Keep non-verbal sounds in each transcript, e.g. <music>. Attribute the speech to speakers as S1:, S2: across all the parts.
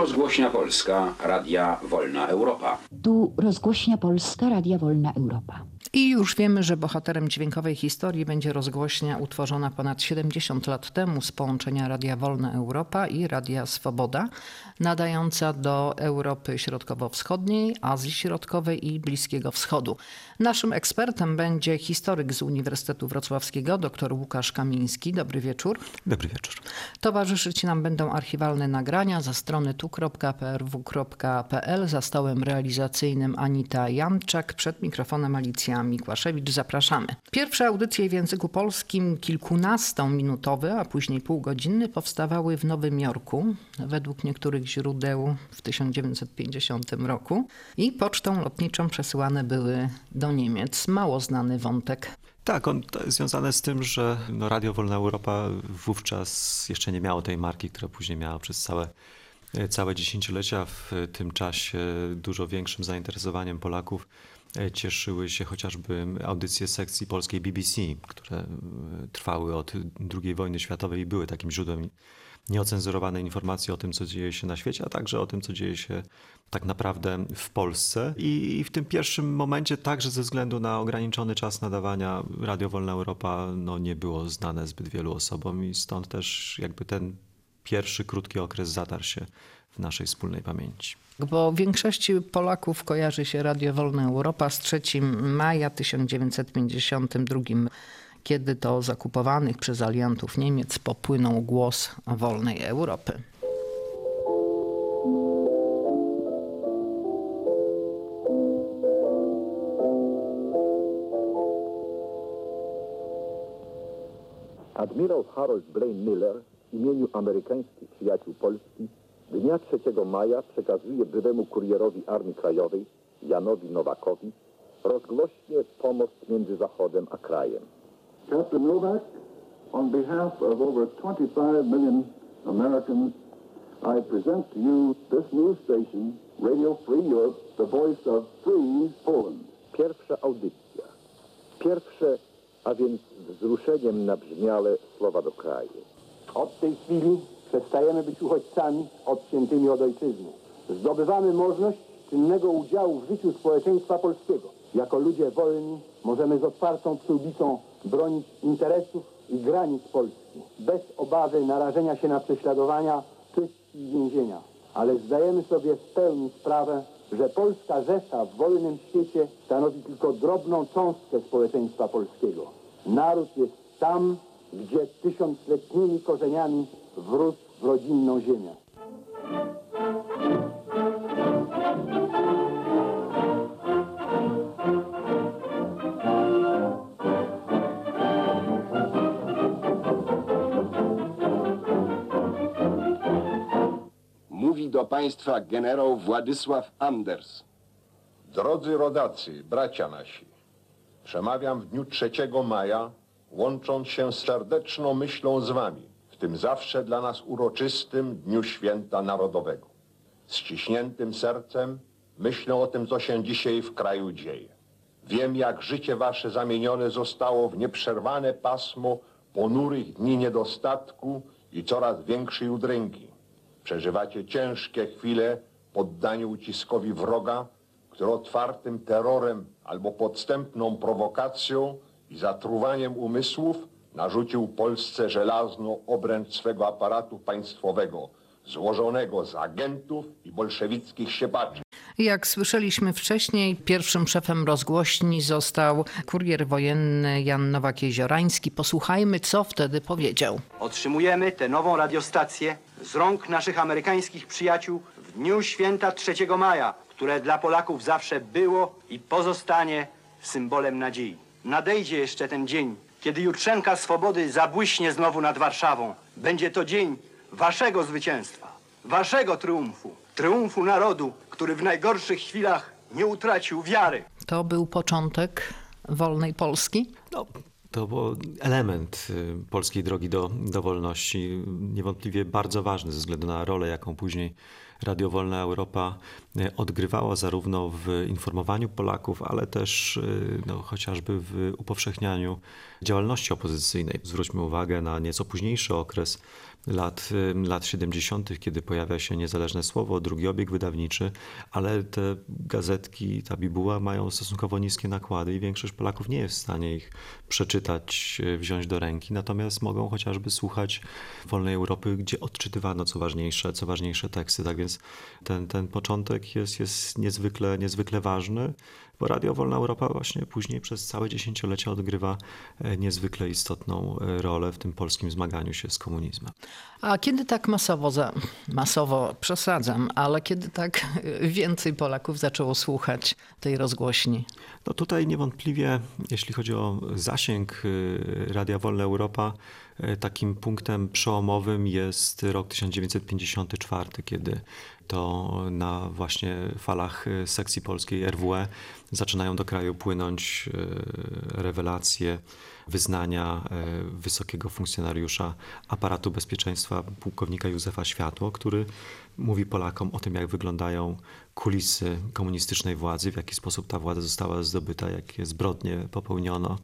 S1: rozgłośnia Polska, Radia Wolna Europa.
S2: Tu rozgłośnia Polska, Radia Wolna Europa.
S3: I już wiemy, że bohaterem dźwiękowej historii będzie rozgłośnia utworzona ponad 70 lat temu z połączenia Radia Wolna Europa i Radia Swoboda, nadająca do Europy Środkowo-Wschodniej, Azji Środkowej i Bliskiego Wschodu. Naszym ekspertem będzie historyk z Uniwersytetu Wrocławskiego, dr Łukasz Kamiński. Dobry wieczór.
S4: Dobry wieczór.
S3: Towarzyszyć nam będą archiwalne nagrania za strony tu.prw.pl, za stołem realizacyjnym Anita Janczak, przed mikrofonem Alicja Mikłaszewicz. Zapraszamy. Pierwsze audycje w języku polskim, kilkunastominutowe, a później półgodzinny, powstawały w Nowym Jorku, według niektórych źródeł w 1950 roku i pocztą lotniczą przesyłane były do Niemiec. Mało znany wątek.
S4: Tak, on związane z tym, że no Radio Wolna Europa wówczas jeszcze nie miało tej marki, która później miała przez całe, całe dziesięciolecia. W tym czasie dużo większym zainteresowaniem Polaków cieszyły się chociażby audycje sekcji polskiej BBC, które trwały od II wojny światowej i były takim źródłem nieocenzurowane informacje o tym, co dzieje się na świecie, a także o tym, co dzieje się tak naprawdę w Polsce. I w tym pierwszym momencie, także ze względu na ograniczony czas nadawania, Radio Wolna Europa no, nie było znane zbyt wielu osobom i stąd też jakby ten pierwszy krótki okres zatarł się w naszej wspólnej pamięci.
S3: Bo większości Polaków kojarzy się Radio Wolna Europa z 3 maja 1952 kiedy to z okupowanych przez aliantów Niemiec popłynął głos wolnej Europy.
S5: Admirał Harold Blaine Miller w imieniu amerykańskich przyjaciół Polski dnia 3 maja przekazuje bywemu kurierowi Armii Krajowej Janowi Nowakowi rozgłośnie pomoc między Zachodem a krajem.
S6: Captain Novak, on behalf of over 25 million Americans, I present to you this new station, Radio Free Europe, the voice of free Poland.
S5: Pierwsza audycja. Pierwsze, a więc wzruszeniem nabrzmiale słowa do kraju.
S7: Od tej chwili przestajemy być uchodźcami odciętymi od ojczyzny. Zdobywamy możliwość czynnego udziału w życiu społeczeństwa polskiego. Jako ludzie wolni możemy z otwartą przyłbicą bronić interesów i granic Polski, bez obawy narażenia się na prześladowania, czystki i więzienia. Ale zdajemy sobie w pełni sprawę, że Polska Rzesza w wolnym świecie stanowi tylko drobną cząstkę społeczeństwa polskiego. Naród jest tam, gdzie tysiącletnimi korzeniami wrósł w rodzinną ziemię.
S8: Mówi do państwa generał Władysław Anders.
S9: Drodzy rodacy, bracia nasi, przemawiam w dniu 3 maja, łącząc się z serdeczną myślą z wami, w tym zawsze dla nas uroczystym Dniu Święta Narodowego. Z ciśniętym sercem myślę o tym, co się dzisiaj w kraju dzieje. Wiem, jak życie wasze zamienione zostało w nieprzerwane pasmo ponurych dni niedostatku i coraz większej udręki. Przeżywacie ciężkie chwile poddani uciskowi wroga, który otwartym terrorem albo podstępną prowokacją i zatruwaniem umysłów narzucił Polsce żelazną obręcz swego aparatu państwowego, złożonego z agentów i bolszewickich siepaczy.
S3: Jak słyszeliśmy wcześniej, pierwszym szefem rozgłośni został kurier wojenny Jan Nowak-Jeziorański. Posłuchajmy, co wtedy powiedział.
S10: Otrzymujemy tę nową radiostację z rąk naszych amerykańskich przyjaciół w dniu święta 3 maja, które dla Polaków zawsze było i pozostanie symbolem nadziei. Nadejdzie jeszcze ten dzień, kiedy jutrzenka swobody zabłyśnie znowu nad Warszawą. Będzie to dzień waszego zwycięstwa, waszego triumfu, triumfu narodu, który w najgorszych chwilach nie utracił wiary.
S3: To był początek wolnej Polski?
S4: No, to był element y, polskiej drogi do, do wolności, niewątpliwie bardzo ważny ze względu na rolę, jaką później Radio Wolna Europa e, odgrywała zarówno w informowaniu Polaków, ale też e, no, chociażby w upowszechnianiu działalności opozycyjnej. Zwróćmy uwagę na nieco późniejszy okres lat, lat 70., kiedy pojawia się niezależne słowo, drugi obieg wydawniczy, ale te gazetki, ta bibuła mają stosunkowo niskie nakłady i większość Polaków nie jest w stanie ich przeczytać, e, wziąć do ręki, natomiast mogą chociażby słuchać Wolnej Europy, gdzie odczytywano co ważniejsze, co ważniejsze teksty. Tak więc ten, ten początek jest, jest niezwykle, niezwykle ważny bo Radio Wolna Europa właśnie później przez całe dziesięciolecia odgrywa e, niezwykle istotną e, rolę w tym polskim zmaganiu się z komunizmem.
S3: A kiedy tak masowo, za, masowo przesadzam, ale kiedy tak <laughs> więcej Polaków zaczęło słuchać tej rozgłośni?
S4: No tutaj niewątpliwie, jeśli chodzi o zasięg e, Radia Wolna Europa, takim punktem przełomowym jest rok 1954, kiedy to na właśnie falach sekcji polskiej RWE zaczynają do kraju płynąć rewelacje, wyznania e, wysokiego funkcjonariusza aparatu bezpieczeństwa, pułkownika Józefa Światło, który mówi Polakom o tym, jak wyglądają kulisy komunistycznej władzy, w jaki sposób ta władza została zdobyta, jakie zbrodnie popełniono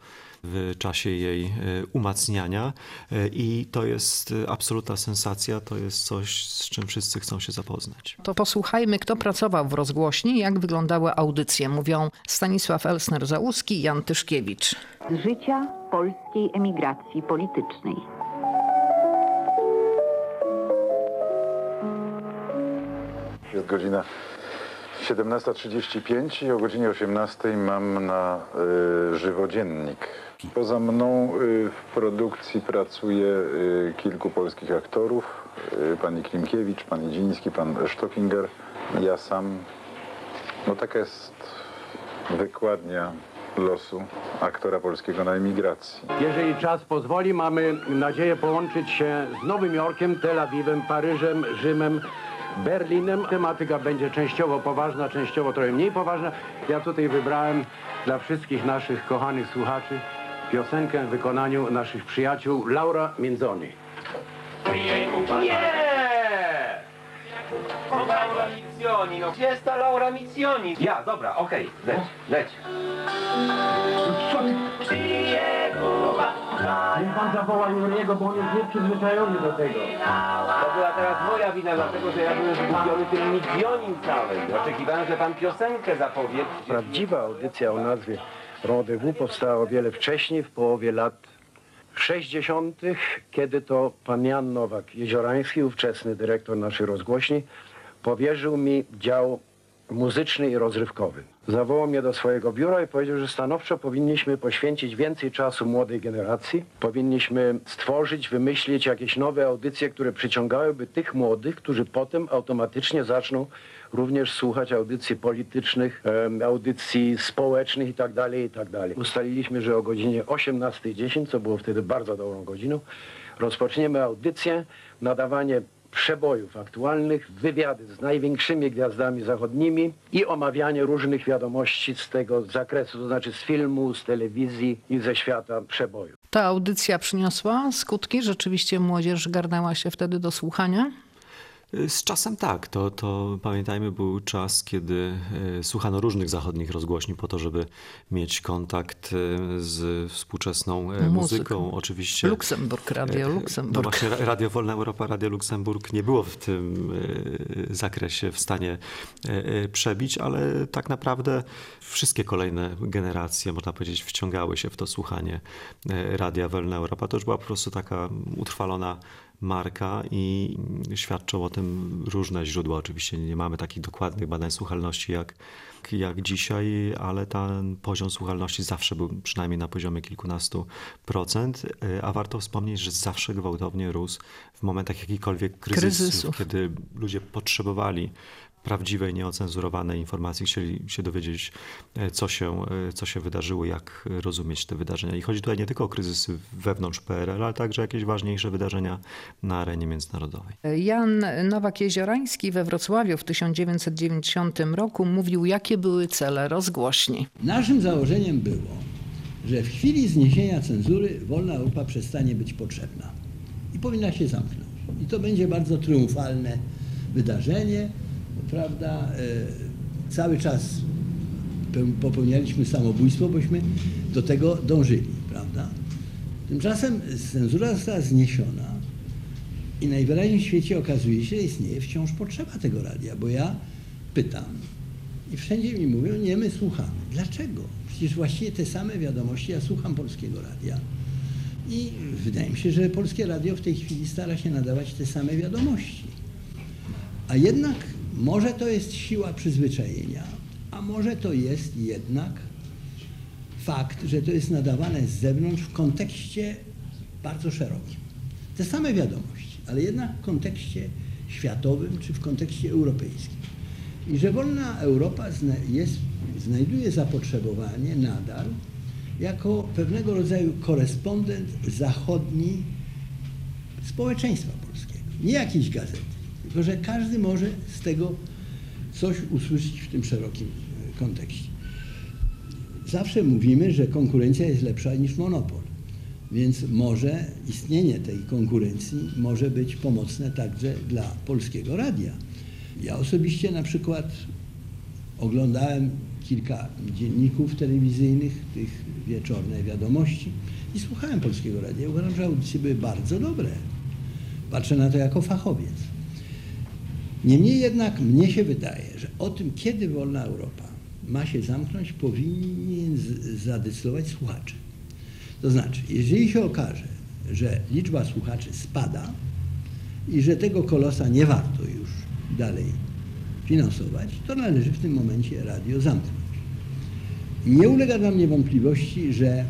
S4: w czasie jej e, umacniania. E, I to jest absolutna sensacja, to jest coś, z czym wszyscy chcą się zapoznać.
S3: To posłuchajmy, kto pracował w rozgłośni, jak wyglądały audycje. Mówią Stanisław Elsner-Załuski i Jan Tyszkiewicz.
S2: Z życia polskiej emigracji politycznej.
S11: Jest godzina 17.35 i o godzinie 18.00 mam na y. Poza mną y, w produkcji pracuje y, kilku polskich aktorów. Y, pani Klimkiewicz, pan Idziński, pan Stockinger, ja sam. No taka jest wykładnia losu aktora polskiego na emigracji.
S7: Jeżeli czas pozwoli, mamy nadzieję połączyć się z Nowym Jorkiem, Tel Awiwem, Paryżem, Rzymem, Berlinem. Tematyka będzie częściowo poważna, częściowo trochę mniej poważna. Ja tutaj wybrałem dla wszystkich naszych kochanych słuchaczy piosenkę w wykonaniu naszych przyjaciół Laura Minzoni.
S12: Nie! Laura Mizioni, no gdzie jest ta Laura Mizioni? Ja, dobra, okej, leć, leć.
S7: Niech pan zawoła Juriego, bo on jest nieprzyzwyczajony do tego.
S12: To była teraz moja wina, dlatego że ja byłem zgubiony tym Mizionim całym. Oczekiwałem, że pan piosenkę zapowie.
S7: Prawdziwa audycja o nazwie Rendezvous powstała o wiele wcześniej, w połowie lat 60., kiedy to pan Jan Nowak-Jeziorański, ówczesny dyrektor naszej rozgłośni, powierzył mi dział muzyczny i rozrywkowy. Zawołał mnie do swojego biura i powiedział, że stanowczo powinniśmy poświęcić więcej czasu młodej generacji. Powinniśmy stworzyć, wymyślić jakieś nowe audycje, które przyciągałyby tych młodych, którzy potem automatycznie zaczną również słuchać audycji politycznych, audycji społecznych itd., itd. Ustaliliśmy, że o godzinie 18.10, co było wtedy bardzo dobrą godziną, rozpoczniemy audycję, nadawanie przebojów aktualnych, wywiady z największymi gwiazdami zachodnimi i omawianie różnych wiadomości z tego zakresu, to znaczy z filmu, z telewizji i ze świata przeboju.
S3: Ta audycja przyniosła skutki? Rzeczywiście młodzież garnęła się wtedy do słuchania?
S4: Z czasem tak. To, to pamiętajmy, był czas, kiedy e, słuchano różnych zachodnich rozgłośni po to, żeby mieć kontakt e, z współczesną e, muzyką. Oczywiście.
S3: Luksemburg, Radio
S4: No
S3: Luksemburg.
S4: właśnie Ra- Radio Wolna Europa, Radio Luksemburg nie było w tym zakresie w stanie przebić, ale tak naprawdę wszystkie kolejne generacje, można powiedzieć, wciągały się w to słuchanie Radia Wolna Europa. To już była po prostu taka utrwalona marka i świadczą o tym różne źródła. Oczywiście nie mamy takich dokładnych badań słuchalności jak, jak dzisiaj, ale ten poziom słuchalności zawsze był przynajmniej na poziomie kilkunastu procent, e, a warto wspomnieć, że zawsze gwałtownie rósł w momentach jakichkolwiek kryzysów,
S3: Kryzysów.
S4: kiedy ludzie potrzebowali prawdziwej, nieocenzurowanej informacji, chcieli się dowiedzieć, e, co się, e, co się wydarzyło, jak rozumieć te wydarzenia. I chodzi tutaj nie tylko o kryzysy wewnątrz PRL, ale także jakieś ważniejsze wydarzenia na arenie międzynarodowej.
S3: Jan Nowak-Jeziorański we Wrocławiu w 1990 roku mówił, jakie były cele rozgłośni.
S13: Naszym założeniem było, że w chwili zniesienia cenzury wolna Europa przestanie być potrzebna i powinna się zamknąć. I to będzie bardzo triumfalne wydarzenie, prawda, e, cały czas popełnialiśmy samobójstwo, bośmy do tego dążyli, prawda. Tymczasem cenzura została zniesiona i najwyraźniej w świecie okazuje się, że istnieje wciąż potrzeba tego radia, bo ja pytam i wszędzie mi mówią, nie, my słuchamy. Dlaczego? Przecież właściwie te same wiadomości, ja słucham polskiego radia i wydaje mi się, że polskie radio w tej chwili stara się nadawać te same wiadomości. A jednak może to jest siła przyzwyczajenia, a może to jest jednak fakt, że to jest nadawane z zewnątrz w kontekście bardzo szerokim. Te same wiadomości, ale jednak w kontekście światowym czy w kontekście europejskim. I że wolna Europa jest, znajduje zapotrzebowanie nadal jako pewnego rodzaju korespondent zachodni społeczeństwa polskiego. Nie jakiejś gazety, tylko że każdy może z tego coś usłyszeć w tym szerokim e, kontekście. Zawsze mówimy, że konkurencja jest lepsza niż monopol, więc może istnienie tej konkurencji może być pomocne także dla polskiego radia. Ja osobiście na przykład oglądałem kilka dzienników telewizyjnych, tych wieczorne wiadomości i słuchałem polskiego radia. Uważam, że audycje były bardzo dobre. Patrzę na to jako fachowiec. Niemniej jednak mnie się wydaje, że o tym, kiedy wolna Europa ma się zamknąć, powinien zadecydować słuchacze. To znaczy, jeżeli się okaże, że liczba słuchaczy spada i że tego kolosa nie warto już dalej finansować, to należy w tym momencie radio zamknąć. Nie ulega dla mnie wątpliwości, że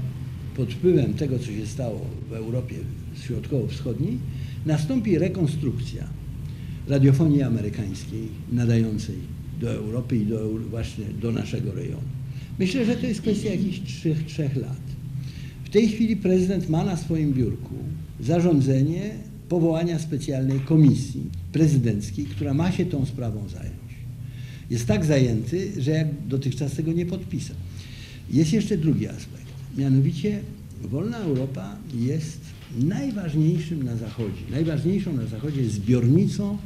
S13: pod wpływem tego, co się stało w Europie Środkowo-Wschodniej, nastąpi rekonstrukcja radiofonii amerykańskiej nadającej do Europy i do, właśnie do naszego rejonu. Myślę, że to jest kwestia jakichś trzech, trzech lat. W tej chwili prezydent ma na swoim biurku zarządzenie powołania specjalnej komisji prezydenckiej, która ma się tą sprawą zająć. Jest tak zajęty, że jak dotychczas tego nie podpisał. Jest jeszcze drugi aspekt. Mianowicie wolna Europa jest najważniejszym na Zachodzie, najważniejszą na Zachodzie zbiornicą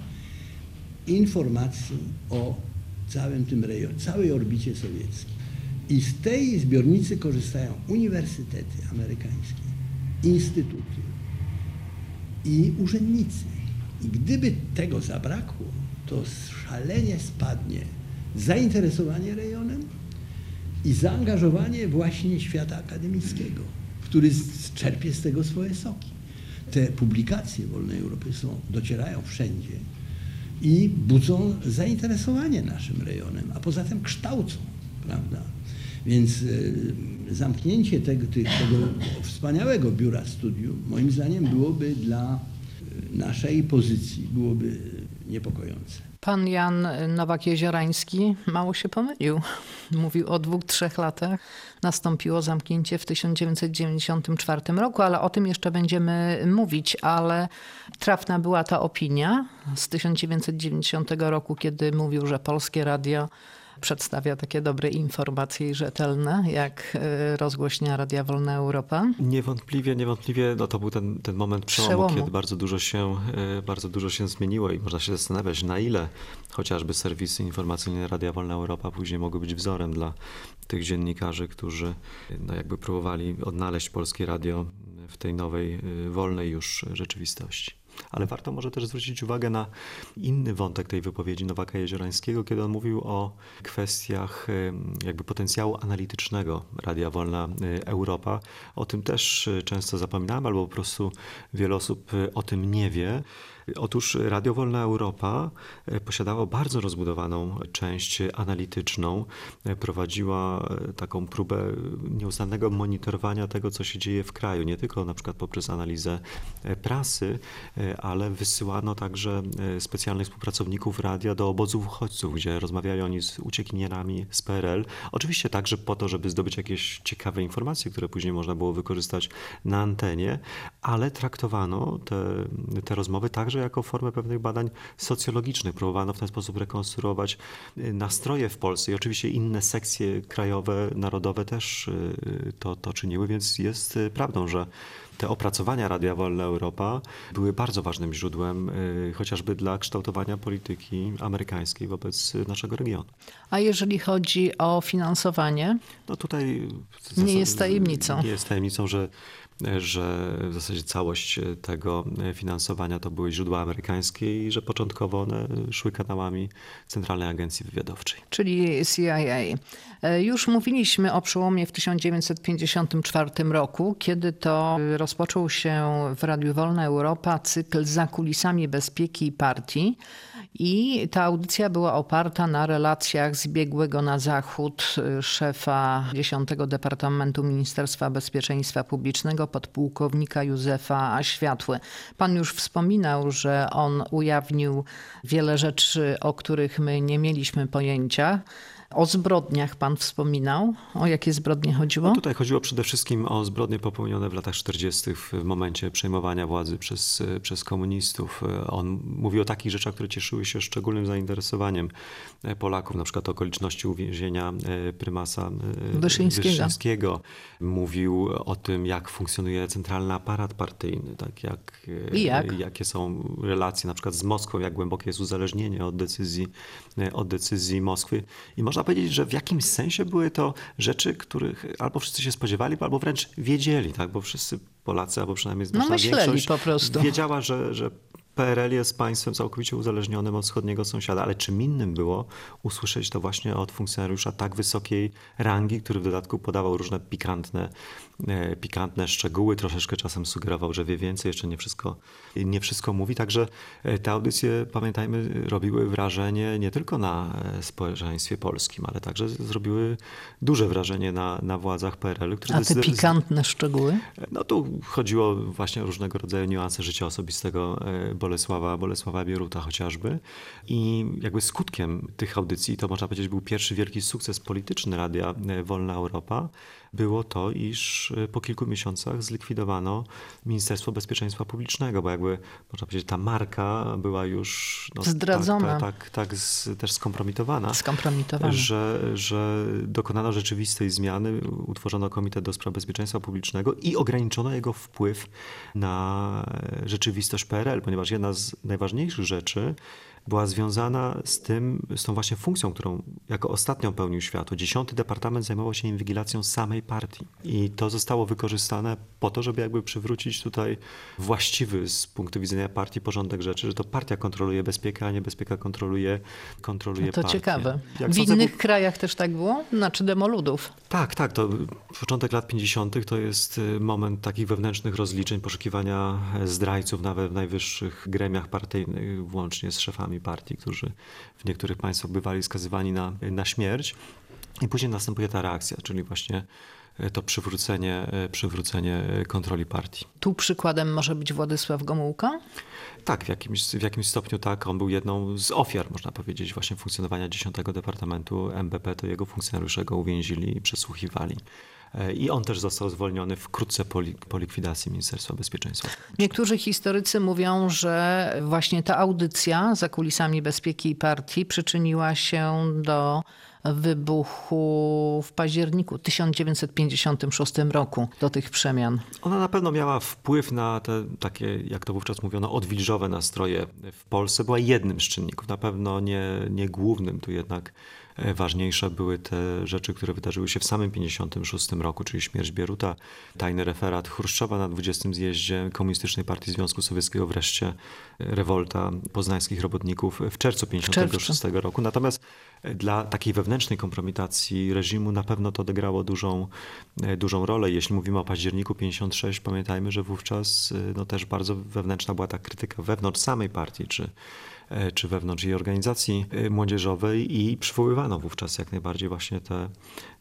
S13: informacji o całym tym rejonie, całej orbicie sowieckiej. I z tej zbiornicy korzystają uniwersytety amerykańskie, instytuty i urzędnicy. I gdyby tego zabrakło, to szalenie spadnie zainteresowanie rejonem i zaangażowanie właśnie świata akademickiego, który czerpie z tego swoje soki. Te publikacje Wolnej Europy są, docierają wszędzie i budzą zainteresowanie naszym rejonem, a poza tym kształcą, prawda? Więc y, zamknięcie tego, tego wspaniałego biura studium, moim zdaniem, byłoby dla y, naszej pozycji, byłoby niepokojące.
S3: Pan Jan Nowak-Jeziorański mało się pomylił. Mówił o dwóch, trzech latach. Nastąpiło zamknięcie w 1994 roku, ale o tym jeszcze będziemy mówić. Ale trafna była ta opinia z 1990 roku, kiedy mówił, że polskie radio przedstawia takie dobre informacje i rzetelne, jak e, rozgłośnia Radia Wolna Europa?
S4: Niewątpliwie, niewątpliwie no to był ten, ten moment przełomu, przełomu, kiedy bardzo dużo, się, e, bardzo dużo się zmieniło i można się zastanawiać, na ile chociażby serwisy informacyjne Radia Wolna Europa później mogły być wzorem dla tych dziennikarzy, którzy no jakby próbowali odnaleźć polskie radio w tej nowej, e, wolnej już rzeczywistości. Ale warto może też zwrócić uwagę na inny wątek tej wypowiedzi Nowaka Jeziorańskiego, kiedy on mówił o kwestiach jakby potencjału analitycznego Radia Wolna y, Europa. O tym też y, często zapominamy, albo po prostu wiele osób y, o tym nie wie. Otóż Radio Wolna Europa e, posiadało bardzo rozbudowaną część analityczną. E, prowadziła e, taką próbę nieustannego monitorowania tego, co się dzieje w kraju. Nie tylko na przykład poprzez analizę prasy, ale wysyłano także specjalnych współpracowników radia do obozów uchodźców, gdzie rozmawiali oni z uciekinierami z PRL. Oczywiście także po to, żeby zdobyć jakieś ciekawe informacje, które później można było wykorzystać na antenie, ale traktowano te, te rozmowy także także jako formę pewnych badań socjologicznych. Próbowano w ten sposób rekonstruować nastroje w Polsce i oczywiście inne sekcje krajowe, narodowe też to, to czyniły, więc jest prawdą, że te opracowania Radia Wolna Europa były bardzo ważnym źródłem y, chociażby dla kształtowania polityki amerykańskiej wobec naszego regionu.
S3: A jeżeli chodzi o finansowanie?
S4: No tutaj
S3: nie jest tajemnicą.
S4: Nie jest tajemnicą, że że w zasadzie całość tego finansowania to były źródła amerykańskie i że początkowo one szły kanałami Centralnej Agencji Wywiadowczej.
S3: Czyli CIA. Już mówiliśmy o przełomie w 1954 roku, kiedy to rozpoczął się w Radiu Wolna Europa cykl Za kulisami bezpieki i partii. I ta audycja była oparta na relacjach z biegłego na zachód szefa 10 Departamentu Ministerstwa Bezpieczeństwa Publicznego, podpułkownika Józefa Światły. Pan już wspominał, że on ujawnił wiele rzeczy, o których my nie mieliśmy pojęcia. O zbrodniach pan wspominał. O jakie zbrodnie chodziło?
S4: No tutaj chodziło przede wszystkim o zbrodnie popełnione w latach 40. w momencie przejmowania władzy przez, przez komunistów. On mówi o takich rzeczach, które cieszyły się szczególnym zainteresowaniem Polaków, na przykład okoliczności uwięzienia e, prymasa
S3: e, Wyszyńskiego.
S4: Wyszyńskiego. Mówił o tym, jak funkcjonuje centralny aparat partyjny, tak jak,
S3: e, jak?
S4: jakie są relacje na przykład z Moskwą, jak głębokie jest uzależnienie od decyzji, od decyzji Moskwy. I można można powiedzieć, że w jakimś sensie były to rzeczy, których albo wszyscy się spodziewali, albo wręcz wiedzieli, tak? bo wszyscy Polacy, albo przynajmniej znaczna
S3: no,
S4: większość
S3: po prostu.
S4: wiedziała, że, że PRL jest państwem całkowicie uzależnionym od wschodniego sąsiada, ale czym innym było usłyszeć to właśnie od funkcjonariusza tak wysokiej rangi, który w dodatku podawał różne pikantne, pikantne szczegóły, troszeczkę czasem sugerował, że wie więcej, jeszcze nie wszystko, nie wszystko mówi. Także e, te audycje, pamiętajmy, robiły wrażenie nie tylko na e, społeczeństwie polskim, ale także zrobiły duże wrażenie na, na władzach PRL-u.
S3: A te pikantne szczegóły?
S4: No tu chodziło właśnie o różnego rodzaju niuanse życia osobistego Bolesława, Bolesława Bieruta chociażby. I jakby skutkiem tych audycji, to można powiedzieć był pierwszy wielki sukces polityczny Radia Wolna Europa, było to, iż e, po kilku miesiącach zlikwidowano Ministerstwo Bezpieczeństwa Publicznego, bo jakby można powiedzieć, ta marka była już
S3: no, zdradzona,
S4: tak, tak, tak z, też skompromitowana,
S3: skompromitowana.
S4: Że, że dokonano rzeczywistej zmiany, utworzono Komitet do Spraw Bezpieczeństwa Publicznego i ograniczono jego wpływ na rzeczywistość PRL, ponieważ jedna z najważniejszych rzeczy, była związana z tym, z tą właśnie funkcją, którą jako ostatnią pełnił światło. Dziesiąty Departament zajmował się inwigilacją samej partii. I to zostało wykorzystane po to, żeby jakby przywrócić tutaj właściwy z punktu widzenia partii porządek rzeczy, że to partia kontroluje bezpiekę, a nie bezpieka kontroluje, kontroluje
S3: no to
S4: partię.
S3: ciekawe. Jak w innych krajach też tak było? Znaczy demoludów?
S4: Tak, tak. To początek lat 50. to jest y, moment takich wewnętrznych rozliczeń, poszukiwania zdrajców nawet w najwyższych gremiach partyjnych, włącznie z szefami partii, którzy w niektórych państwach bywali skazywani na, na śmierć. I później następuje ta reakcja, czyli właśnie e, to przywrócenie, e, przywrócenie kontroli partii.
S3: Tu przykładem może być Władysław Gomułka?
S4: Tak, w jakimś, w jakimś stopniu tak. On był jedną z ofiar, można powiedzieć, właśnie funkcjonowania 10 Departamentu MBP. To jego funkcjonariusze go uwięzili i przesłuchiwali. E, I on też został zwolniony wkrótce po, po likwidacji Ministerstwa Bezpieczeństwa.
S3: Niektórzy historycy mówią, że właśnie ta audycja za kulisami bezpieki partii przyczyniła się do wybuchu w październiku 1956 roku do tych przemian.
S4: Ona na pewno miała wpływ na te takie, jak to wówczas mówiono, odwilżowe nastroje w Polsce. Była jednym z czynników, na pewno nie, nie głównym. Tu jednak ważniejsze były te rzeczy, które wydarzyły się w samym 1956 roku, czyli śmierć Bieruta, tajny referat Chruszczowa na 20. zjeździe Komunistycznej Partii Związku Sowieckiego, wreszcie rewolta poznańskich robotników w czerwcu 1956 roku. Natomiast e, dla takiej wewnętrznej kompromitacji reżimu na pewno to odegrało dużą, e, dużą rolę. Jeśli mówimy o październiku 56, pamiętajmy, że wówczas no, też bardzo wewnętrzna była ta krytyka wewnątrz samej partii, czy E, czy wewnątrz jej organizacji e, młodzieżowej i przywoływano wówczas jak najbardziej właśnie te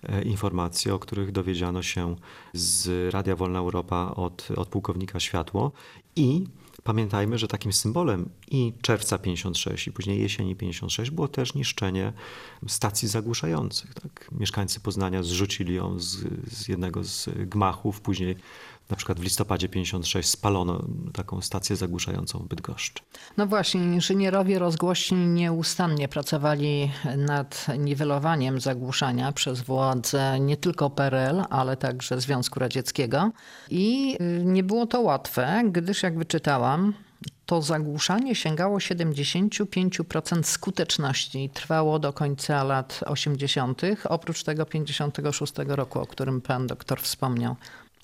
S4: e, informacje, o których dowiedziano się z Radia Wolna Europa od, od pułkownika Światło i Pamiętajmy, że takim symbolem i czerwca 56 i później jesieni 56 było też niszczenie stacji zagłuszających. Tak? Mieszkańcy Poznania zrzucili ją z, z jednego z gmachów, później Na przykład w listopadzie 56 spalono taką stację zagłuszającą w Bydgoszczy.
S3: No właśnie, inżynierowie rozgłośni nieustannie pracowali nad niwelowaniem zagłuszania przez władze nie tylko PRL, ale także Związku Radzieckiego. I y, nie było to łatwe, gdyż jak wyczytałam, to zagłuszanie sięgało 75% skuteczności i trwało do końca lat 80., oprócz tego 56 roku, o którym pan doktor wspomniał.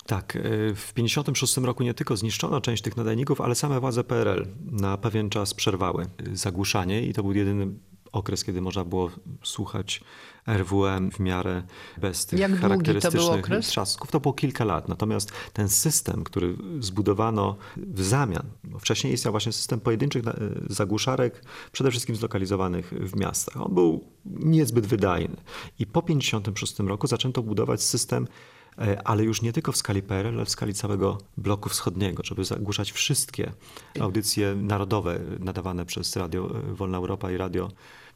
S4: Tak, e, w 1956 roku nie tylko zniszczono część tych nadajników, ale same władze PRL na pewien czas przerwały zagłuszanie i to był jedyny okres, kiedy można było słuchać RWM w miarę bez tych
S3: Jak to
S4: charakterystycznych
S3: okres?
S4: trzasków. To było kilka lat. Natomiast ten system, który zbudowano w zamian, wcześniej istniał właśnie system pojedynczych na- zagłuszarek, przede wszystkim zlokalizowanych w miastach. On był niezbyt wydajny. I po 1956 roku zaczęto budować system e, ale już nie tylko w skali PRL, ale w skali całego bloku wschodniego, żeby zagłuszać wszystkie audycje narodowe nadawane przez Radio e, Wolna Europa i Radio,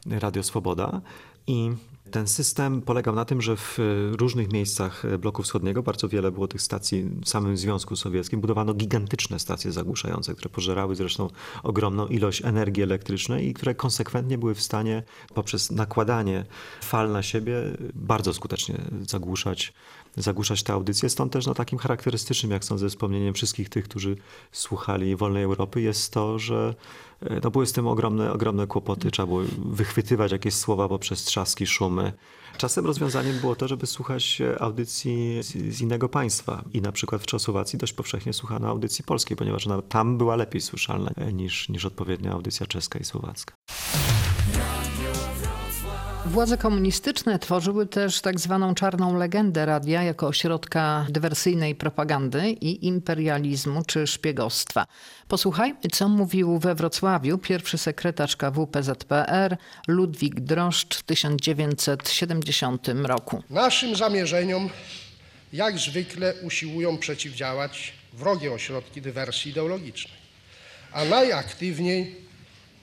S4: Radio Swoboda. I ten system polegał na tym, że w e, różnych miejscach e, bloku wschodniego, bardzo wiele było tych stacji w samym Związku Sowieckim, budowano gigantyczne stacje zagłuszające, które pożerały zresztą ogromną ilość energii elektrycznej i które konsekwentnie były w stanie poprzez nakładanie fal na siebie bardzo skutecznie zagłuszać zagłuszać te audycje. Stąd też no, takim charakterystycznym, jak sądzę, wspomnieniem wszystkich tych, którzy słuchali Wolnej Europy jest to, że e, no, były z tym ogromne, ogromne kłopoty. Trzeba było wychwytywać jakieś słowa poprzez trzaski, szumy. Czasem rozwiązaniem było to, żeby słuchać e, audycji z, innego państwa. I na przykład w Czechosłowacji dość powszechnie słuchano audycji polskiej, ponieważ ona tam była lepiej słyszalna e, niż, niż odpowiednia audycja czeska i słowacka.
S3: Władze komunistyczne tworzyły też tak zwaną czarną legendę radia jako ośrodka dywersyjnej propagandy i imperializmu czy szpiegostwa. Posłuchajmy, co mówił we Wrocławiu pierwszy sekretarz KW PZPR Ludwik Droszcz w 1970 roku.
S14: Naszym zamierzeniom jak zwykle usiłują przeciwdziałać wrogie ośrodki dywersji ideologicznej, a najaktywniej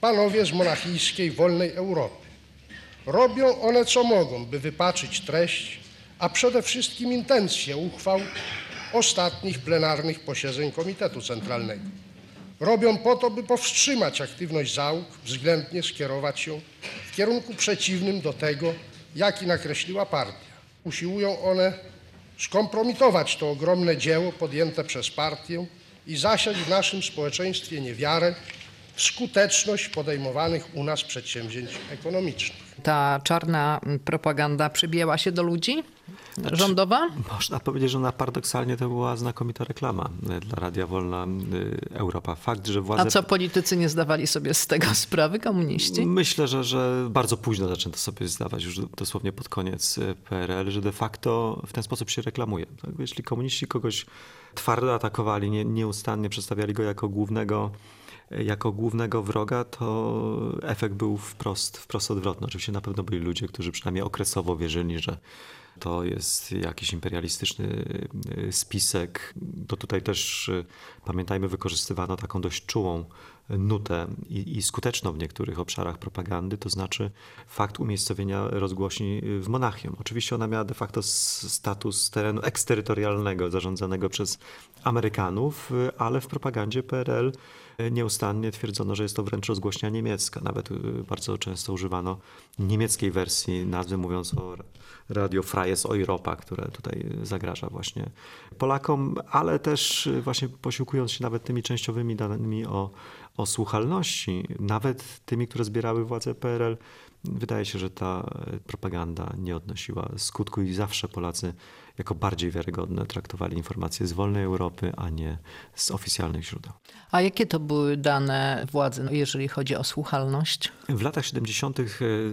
S14: panowie z monachijskiej wolnej Europy. Robią one co mogą, by wypaczyć treść, a przede wszystkim intencje uchwał ostatnich plenarnych posiedzeń Komitetu Centralnego. Robią po to, by powstrzymać aktywność załóg, względnie skierować ją w kierunku przeciwnym do tego, jaki nakreśliła partia. Usiłują one skompromitować to ogromne dzieło podjęte przez partię i zasiać w naszym społeczeństwie niewiarę w skuteczność podejmowanych u nas przedsięwzięć ekonomicznych.
S3: Ta czarna propaganda przybijała się do ludzi? Rządowa?
S4: Można powiedzieć, że ona paradoksalnie to była znakomita reklama e, dla Radia Wolna e, Europa. Fakt, że władze...
S3: A co politycy nie zdawali sobie z tego sprawy, komuniści?
S4: Myślę, że, że bardzo późno zaczęto sobie zdawać, już dosłownie pod koniec e, PRL, że de facto w ten sposób się reklamuje. Tak? Jeśli komuniści kogoś twardo atakowali, nie, nieustannie przedstawiali go jako głównego jako głównego wroga, to efekt był wprost, wprost odwrotny. Oczywiście na pewno byli ludzie, którzy przynajmniej okresowo wierzyli, że to jest jakiś imperialistyczny spisek. To tutaj też pamiętajmy, wykorzystywano taką dość czułą nutę i, i, skuteczną w niektórych obszarach propagandy, to znaczy fakt umiejscowienia rozgłośni w Monachium. Oczywiście ona miała de facto status terenu eksterytorialnego zarządzanego przez Amerykanów, ale w propagandzie PRL nieustannie twierdzono, że jest to wręcz rozgłośnia niemiecka. Nawet bardzo często używano niemieckiej wersji nazwy, mówiąc o Radio Freies Europa, które tutaj zagraża właśnie Polakom, ale też właśnie posiłkując się nawet tymi częściowymi danymi o, o słuchalności, nawet tymi, które zbierały władze PRL, wydaje się, że ta propaganda nie odnosiła skutku i zawsze Polacy jako bardziej wiarygodne traktowali informacje z wolnej Europy, a nie z oficjalnych źródeł.
S3: A jakie to były dane władzy, jeżeli chodzi o słuchalność?
S4: W latach 70.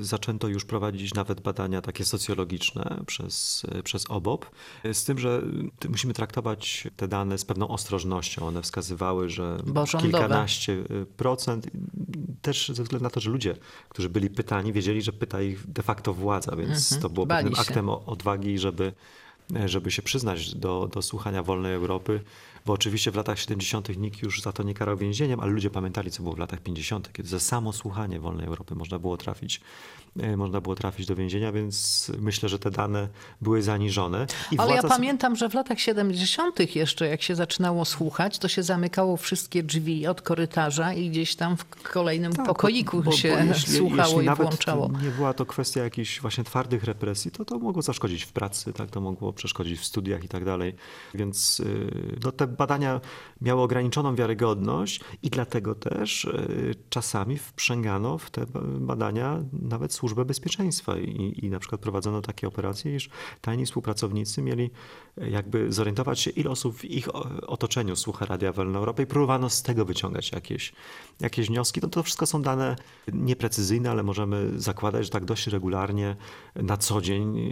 S4: zaczęto już prowadzić nawet badania takie socjologiczne przez, przez OBOP, z tym, że musimy traktować te dane z pewną ostrożnością. One wskazywały, że kilkanaście procent, też ze względu na to, że ludzie, którzy byli pytani, wiedzieli, że pyta ich de facto władza, więc mhm. to było pewnym aktem odwagi, żeby żeby się przyznać do, do słuchania wolnej Europy, bo oczywiście w latach 70. nikt już za to nie karał więzieniem, ale ludzie pamiętali, co było w latach 50., kiedy za samo słuchanie Wolnej Europy można było trafić, e, można było trafić do więzienia, więc myślę, że te dane były zaniżone.
S3: I ale ja pamiętam, że w latach 70. jeszcze, jak się zaczynało słuchać, to się zamykało wszystkie drzwi od korytarza i gdzieś tam w kolejnym tak, pokoiku bo, się bo jeśli, <laughs> słuchało jeśli i
S4: nawet
S3: włączało.
S4: Nie była to kwestia jakichś właśnie twardych represji, to to mogło zaszkodzić w pracy, tak, to mogło przeszkodzić w studiach i tak dalej. Więc y, no, te badania miały ograniczoną wiarygodność i dlatego też y, czasami wprzęgano w te badania nawet służbę bezpieczeństwa i, i na przykład prowadzono takie operacje, iż tajni współpracownicy mieli y, jakby zorientować się, ile osób w ich otoczeniu słucha Radia Wolna Europa i próbowano z tego wyciągać jakieś, jakieś wnioski. No to wszystko są dane nieprecyzyjne, ale możemy zakładać, że tak dość regularnie na co dzień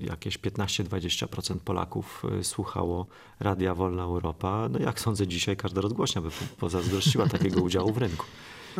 S4: jakieś 15-20% Polaków słuchało Radia Wolna Europa. No jak sądzę dzisiaj każda rozgłośnia by pozazdrościła takiego udziału w rynku.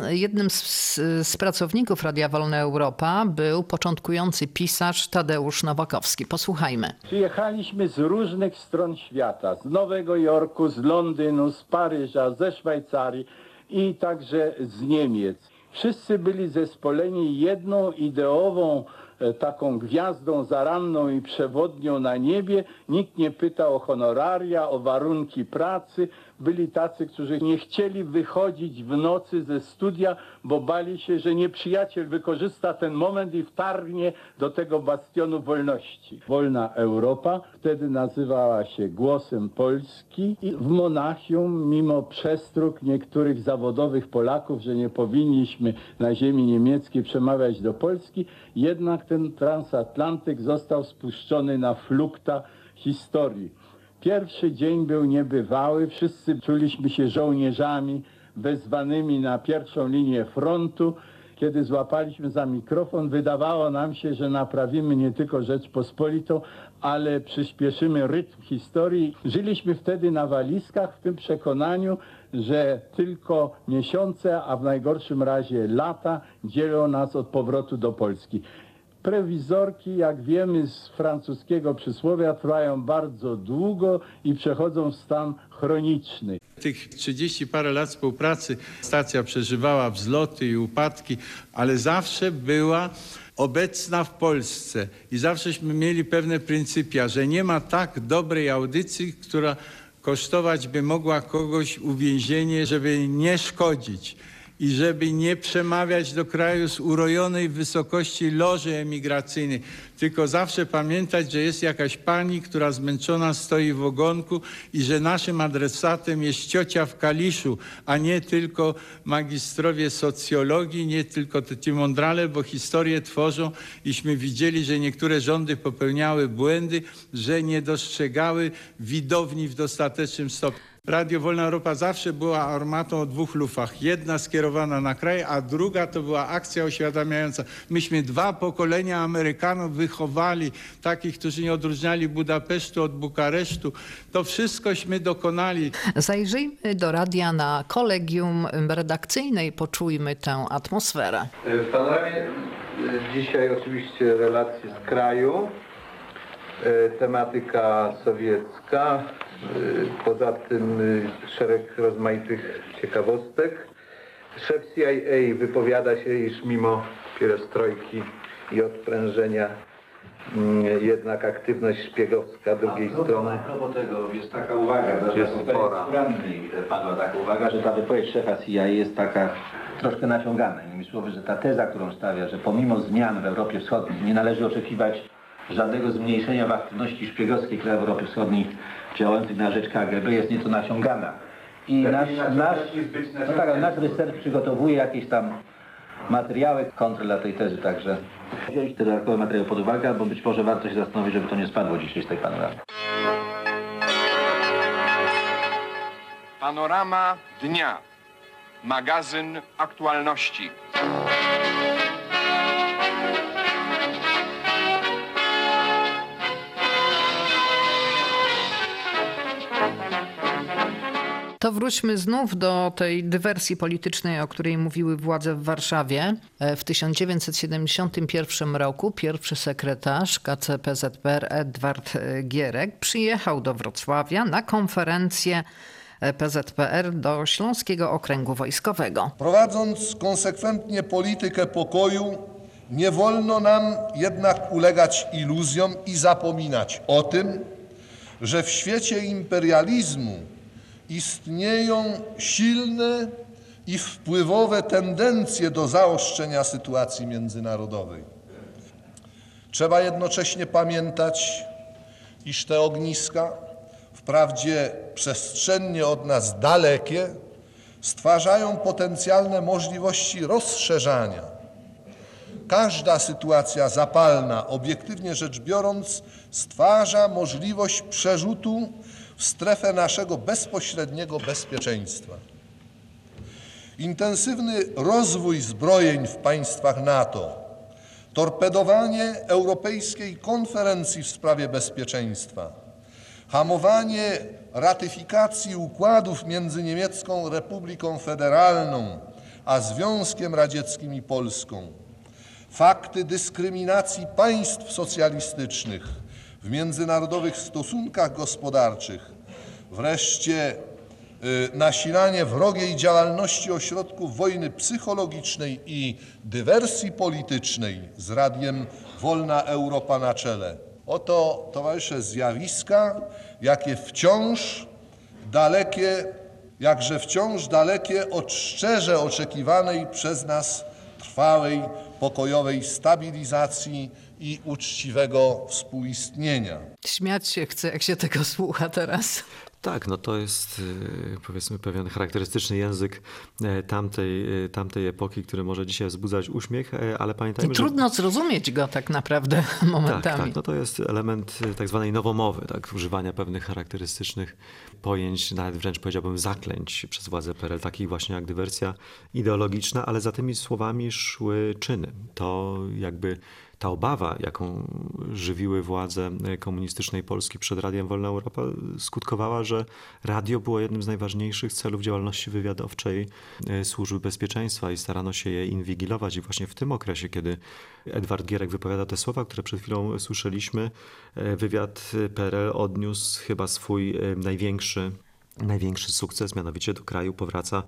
S3: Jednym z, z, pracowników Radia Wolna Europa był początkujący pisarz Tadeusz Nowakowski. Posłuchajmy.
S15: Przyjechaliśmy z różnych stron świata, z Nowego Jorku, z Londynu, z Paryża, ze Szwajcarii i także z Niemiec. Wszyscy byli zespoleni jedną ideową E, taką gwiazdą zaranną i przewodnią na niebie. Nikt nie pytał o honoraria, o warunki pracy. Byli tacy, którzy nie chcieli wychodzić w nocy ze studia, bo bali się, że nieprzyjaciel wykorzysta ten moment i wtargnie do tego bastionu wolności. Wolna Europa wtedy nazywała się Głosem Polski i w Monachium, mimo przestróg niektórych zawodowych Polaków, że nie powinniśmy na ziemi niemieckiej przemawiać do Polski, jednak ten transatlantyk został spuszczony na flukta historii. Pierwszy dzień był niebywały, wszyscy czuliśmy się żołnierzami wezwanymi na pierwszą linię frontu. Kiedy złapaliśmy za mikrofon, wydawało nam się, że naprawimy nie tylko Rzeczpospolitą, ale przyspieszymy rytm historii. Żyliśmy wtedy na walizkach w tym przekonaniu, że tylko miesiące, a w najgorszym razie lata dzielą nas od powrotu do Polski. Prewizorki, jak wiemy z francuskiego przysłowia, trwają bardzo długo i przechodzą w stan chroniczny.
S16: Tych 30 parę lat współpracy stacja przeżywała wzloty i upadki, ale zawsze była obecna w Polsce i zawsześmy mieli pewne pryncypia, że nie ma tak dobrej audycji, która kosztować by mogła kogoś uwięzienie, żeby nie szkodzić i żeby nie przemawiać do kraju z urojonej wysokości loży emigracyjnej, tylko zawsze pamiętać, że jest jakaś pani, która zmęczona stoi w ogonku i że naszym adresatem jest ciocia w Kaliszu, a nie tylko magistrowie socjologii, nie tylko ci mądrale, bo historię tworzą iśmy widzieli, że niektóre rządy popełniały błędy, że nie dostrzegały widowni w dostatecznym stopniu. Radio Wolna Europa zawsze była armatą o dwóch lufach. Jedna skierowana na kraj, a druga to była akcja oświadamiająca. Myśmy dwa pokolenia Amerykanów wychowali, takich, którzy nie odróżniali Budapesztu od Bukaresztu. To wszystkośmy dokonali.
S3: Zajrzyjmy do radia na kolegium redakcyjne i poczujmy tę atmosferę.
S17: W panoramie dzisiaj oczywiście relacje z kraju, e, tematyka sowiecka, poza tym y, szereg rozmaitych ciekawostek. Szef CIA wypowiada się, iż mimo pierestrojki i odprężenia mm, jednak aktywność szpiegowska drugiej
S18: A,
S17: strony.
S18: A propos tego, jest taka uwaga, że jest padła taka uwaga, że ta wypowiedź szefa CIA jest taka troszkę naciągana. Innymi słowy, że ta teza, którą stawia, że pomimo zmian w Europie Wschodniej nie należy oczekiwać żadnego zmniejszenia w aktywności szpiegowskiej krajów Europy Wschodniej działających na rzecz KGB jest nieco nasiągana. I nasz, nasz, no tak, nasz research przygotowuje jakieś tam materiały kontra dla tej tezy, także wziąć te dodatkowe materiały pod uwagę, bo być może warto się zastanowić, żeby to nie spadło dzisiaj z tej panoramy.
S8: Panorama dnia. Magazyn aktualności.
S3: To wróćmy znów do tej dywersji politycznej, o której mówiły władze w Warszawie. E, w 1971 roku pierwszy sekretarz KCPZPR Edward e, Gierek przyjechał do Wrocławia na konferencję e, PZPR do Śląskiego Okręgu Wojskowego.
S19: Prowadząc konsekwentnie politykę pokoju, nie wolno nam jednak ulegać iluzjom i zapominać o tym, że w świecie imperializmu istnieją silne i wpływowe tendencje do zaostrzenia sytuacji międzynarodowej. Trzeba jednocześnie pamiętać, iż te ogniska, wprawdzie przestrzennie od nas dalekie, stwarzają potencjalne możliwości rozszerzania. Każda sytuacja zapalna, obiektywnie rzecz biorąc, stwarza możliwość przerzutu strefę naszego bezpośredniego bezpieczeństwa. Intensywny rozwój zbrojeń w państwach NATO, torpedowanie Europejskiej Konferencji w sprawie bezpieczeństwa, hamowanie ratyfikacji układów między Niemiecką Republiką Federalną a Związkiem Radzieckim i Polską, fakty dyskryminacji państw socjalistycznych w międzynarodowych stosunkach gospodarczych, wreszcie y, nasilanie wrogiej działalności ośrodków wojny psychologicznej i dywersji politycznej z Radiem Wolna Europa na czele. Oto, towarzysze, zjawiska, jakie wciąż dalekie, jakże wciąż dalekie od szczerze oczekiwanej przez nas trwałej, pokojowej stabilizacji i uczciwego współistnienia.
S3: Śmiać się chce, jak się tego słucha teraz.
S4: Tak, no to jest y, powiedzmy pewien charakterystyczny język e, tamtej, e, tamtej epoki, który może dzisiaj wzbudzać uśmiech, e, ale pamiętajmy,
S3: I trudno że... zrozumieć go tak naprawdę <laughs> momentami.
S4: Tak, tak, no to jest element tak zwanej nowomowy, tak, używania pewnych charakterystycznych pojęć, nawet wręcz powiedziałbym zaklęć przez władze PRL, takich właśnie jak dywersja ideologiczna, ale za tymi słowami szły czyny. To jakby ta obawa, jaką żywiły władze komunistycznej Polski przed Radiem Wolna Europa, skutkowała, że radio było jednym z najważniejszych celów działalności wywiadowczej e, Służby Bezpieczeństwa i starano się je inwigilować. I właśnie w tym okresie, kiedy Edward Gierek wypowiada te słowa, które przed chwilą słyszeliśmy, e, wywiad PRL odniósł chyba swój e, największy, największy sukces, mianowicie do kraju powraca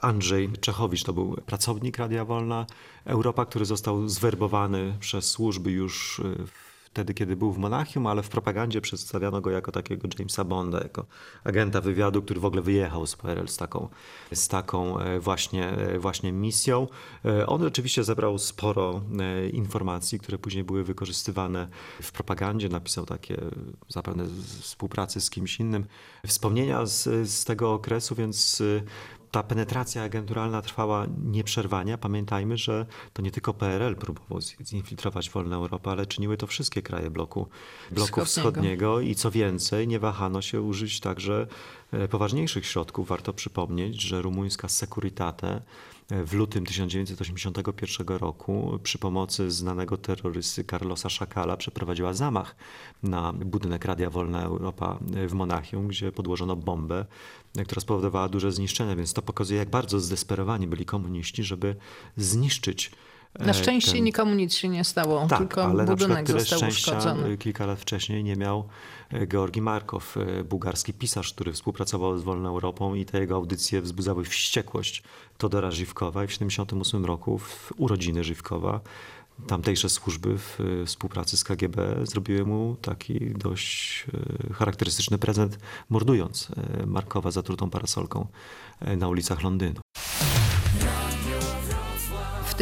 S4: Andrzej Czechowicz to był pracownik Radia Wolna Europa, który został zwerbowany przez służby już y, wtedy, kiedy był w Monachium, ale w propagandzie przedstawiano go jako takiego Jamesa Bonda, jako agenta wywiadu, który w ogóle wyjechał z PRL z taką, z taką e, właśnie, e, właśnie misją. E, on oczywiście zebrał sporo informacji, które później były wykorzystywane w propagandzie. Napisał takie zapewne współpracy z kimś innym, wspomnienia z, z tego okresu, więc ta penetracja agenturalna trwała nieprzerwanie. Pamiętajmy, że to nie tylko PRL próbował zinfiltrować wolną Europę, ale czyniły to wszystkie kraje bloku, bloku wschodniego. wschodniego i co więcej, nie wahano się użyć także e, poważniejszych środków. Warto przypomnieć, że rumuńska Securitate w lutym 1981 roku przy pomocy znanego terrorysty Carlosa Szakala przeprowadziła zamach na budynek Radia Wolna Europa w Monachium, gdzie podłożono bombę, która spowodowała duże zniszczenia, więc to pokazuje, jak bardzo zdesperowani byli komuniści, żeby zniszczyć
S3: na e, szczęście ten... nikomu nic się nie stało, tak, tylko ale budynek
S4: na
S3: został uszkodzony.
S4: Kilka lat wcześniej nie miał e, Georgi Markow, e, bułgarski pisarz, który współpracował z Wolną Europą i te jego audycje wzbudzały wściekłość Todora Żywkowa i w 1978 roku w urodziny Żywkowa tamtejsze służby w współpracy z KGB zrobiły mu taki dość charakterystyczny prezent, mordując Markowa zatrutą parasolką na ulicach Londynu.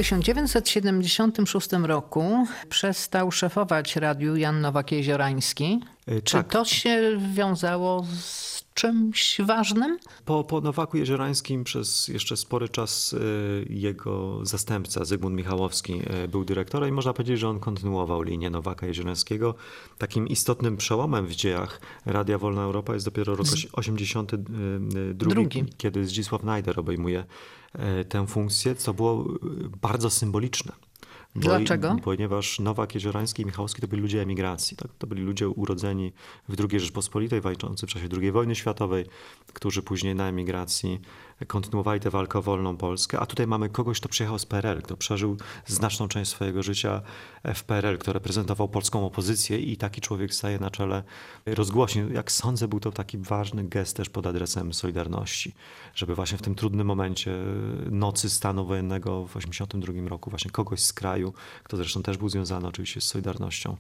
S3: W 1976 roku przestał szefować radiu Jan Nowak-Jeziorański. E, Czy tak. to się wiązało z czymś ważnym?
S4: Po, po Nowaku Jeziorańskim przez jeszcze spory czas e, jego zastępca Zygmunt Michałowski e, był dyrektorem i można powiedzieć, że on kontynuował linię Nowaka Jeziorańskiego. Takim istotnym przełomem w dziejach Radia Wolna Europa jest dopiero rok 82, Drugi. kiedy Zdzisław Najder obejmuje tę funkcję, co było e, bardzo symboliczne Bo,
S3: Dlaczego?
S4: Ponieważ Nowak, Jeziorański i Michałowski to byli ludzie emigracji. Tak? To byli ludzie urodzeni w II Rzeczpospolitej, walczący w czasie II wojny światowej, którzy później na emigracji kontynuowali tę walkę o wolną Polskę. A tutaj mamy kogoś, kto przyjechał z PRL, kto przeżył znaczną część swojego życia w PRL, kto reprezentował polską opozycję i taki człowiek staje na czele rozgłośni. Jak sądzę, był to taki ważny gest też pod adresem Solidarności, żeby właśnie w tym trudnym momencie nocy stanu wojennego w 1982 roku właśnie kogoś z kraju, kto zresztą też był związany oczywiście z Solidarnością,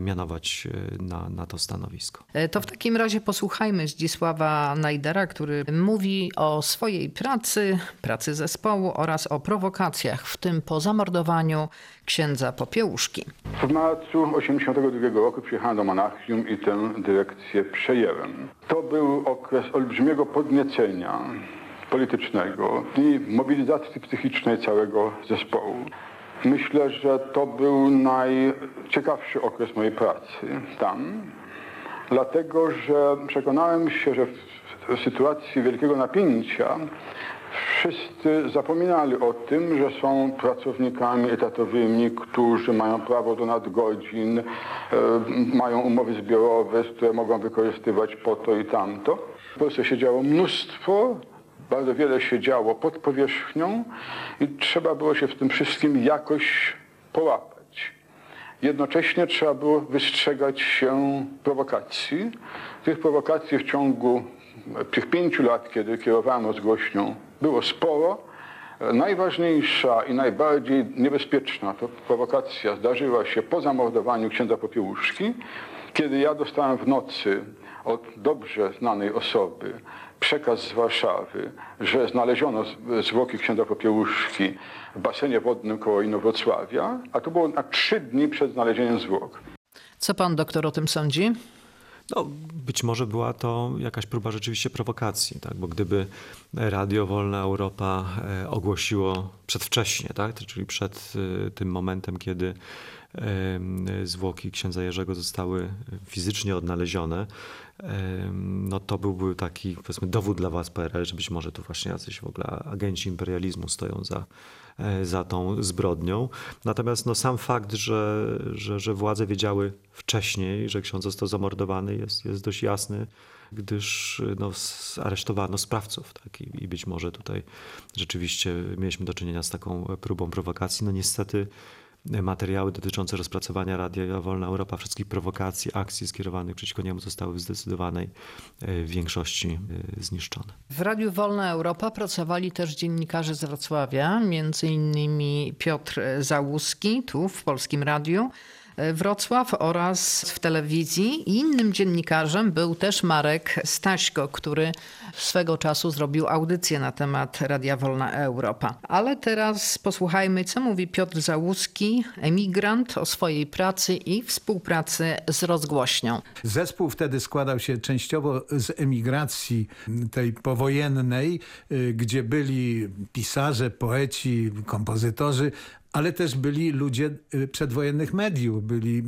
S4: mianować e, na, na to stanowisko.
S3: E, To w takim razie posłuchajmy Zdzisława Najdera, który mówi o swojej pracy, pracy zespołu oraz o prowokacjach, w tym po zamordowaniu księdza Popiełuszki.
S20: W marcu 1982 roku przyjechałem do Monachium i tę dyrekcję przejęłem. To był okres olbrzymiego podniecenia politycznego i mobilizacji psychicznej całego zespołu. Myślę, że to był najciekawszy okres mojej pracy tam, dlatego że przekonałem się, że w sytuacji wielkiego napięcia wszyscy zapominali o tym, że są pracownikami etatowymi, którzy mają prawo do nadgodzin, e, mają umowy zbiorowe, które mogą wykorzystywać po to i tamto. W Polsce się działo mnóstwo, bardzo wiele się działo pod powierzchnią i trzeba było się w tym wszystkim jakoś połapać. Jednocześnie trzeba było wystrzegać się prowokacji. Tych prowokacji w ciągu tych pięciu lat, kiedy kierowałem rozgłośnią, było sporo. Najważniejsza i najbardziej niebezpieczna to prowokacja zdarzyła się po zamordowaniu księdza Popiełuszki, kiedy ja dostałem w nocy od dobrze znanej osoby przekaz z Warszawy, że znaleziono zwłoki księdza Popiełuszki w basenie wodnym koło Inowrocławia, a to było na trzy dni przed znalezieniem zwłok.
S3: Co pan doktor o tym sądzi?
S4: No, być może była to jakaś próba rzeczywiście prowokacji, tak? bo gdyby Radio Wolna Europa e, ogłosiło przedwcześnie, tak? czyli przed e, tym momentem, kiedy zwłoki księdza Jerzego zostały fizycznie odnalezione, no to byłby taki powiedzmy dowód dla was PRL, że być może tu właśnie jacyś w ogóle agenci imperializmu stoją za, za tą zbrodnią. Natomiast no, sam fakt, że, że, że władze wiedziały wcześniej, że ksiądz został zamordowany jest, jest dość jasny, gdyż no, aresztowano sprawców. Tak? I, I być może tutaj rzeczywiście mieliśmy do czynienia z taką próbą prowokacji. No niestety materiały dotyczące rozpracowania Radia Wolna Europa, wszystkich prowokacji, akcji skierowanych przeciwko niemu zostały w zdecydowanej większości zniszczone.
S3: W Radiu Wolna Europa pracowali też dziennikarze z Wrocławia, między innymi Piotr Załuski, tu w Polskim Radiu, Wrocław oraz w telewizji. Innym dziennikarzem był też Marek Staśko, który swego czasu zrobił audycję na temat Radia Wolna Europa. Ale teraz posłuchajmy, co mówi Piotr Załuski, emigrant, o swojej pracy i współpracy z rozgłośnią.
S21: Zespół wtedy składał się częściowo z emigracji tej powojennej, gdzie byli pisarze, poeci, kompozytorzy, ale też byli ludzie przedwojennych mediów, byli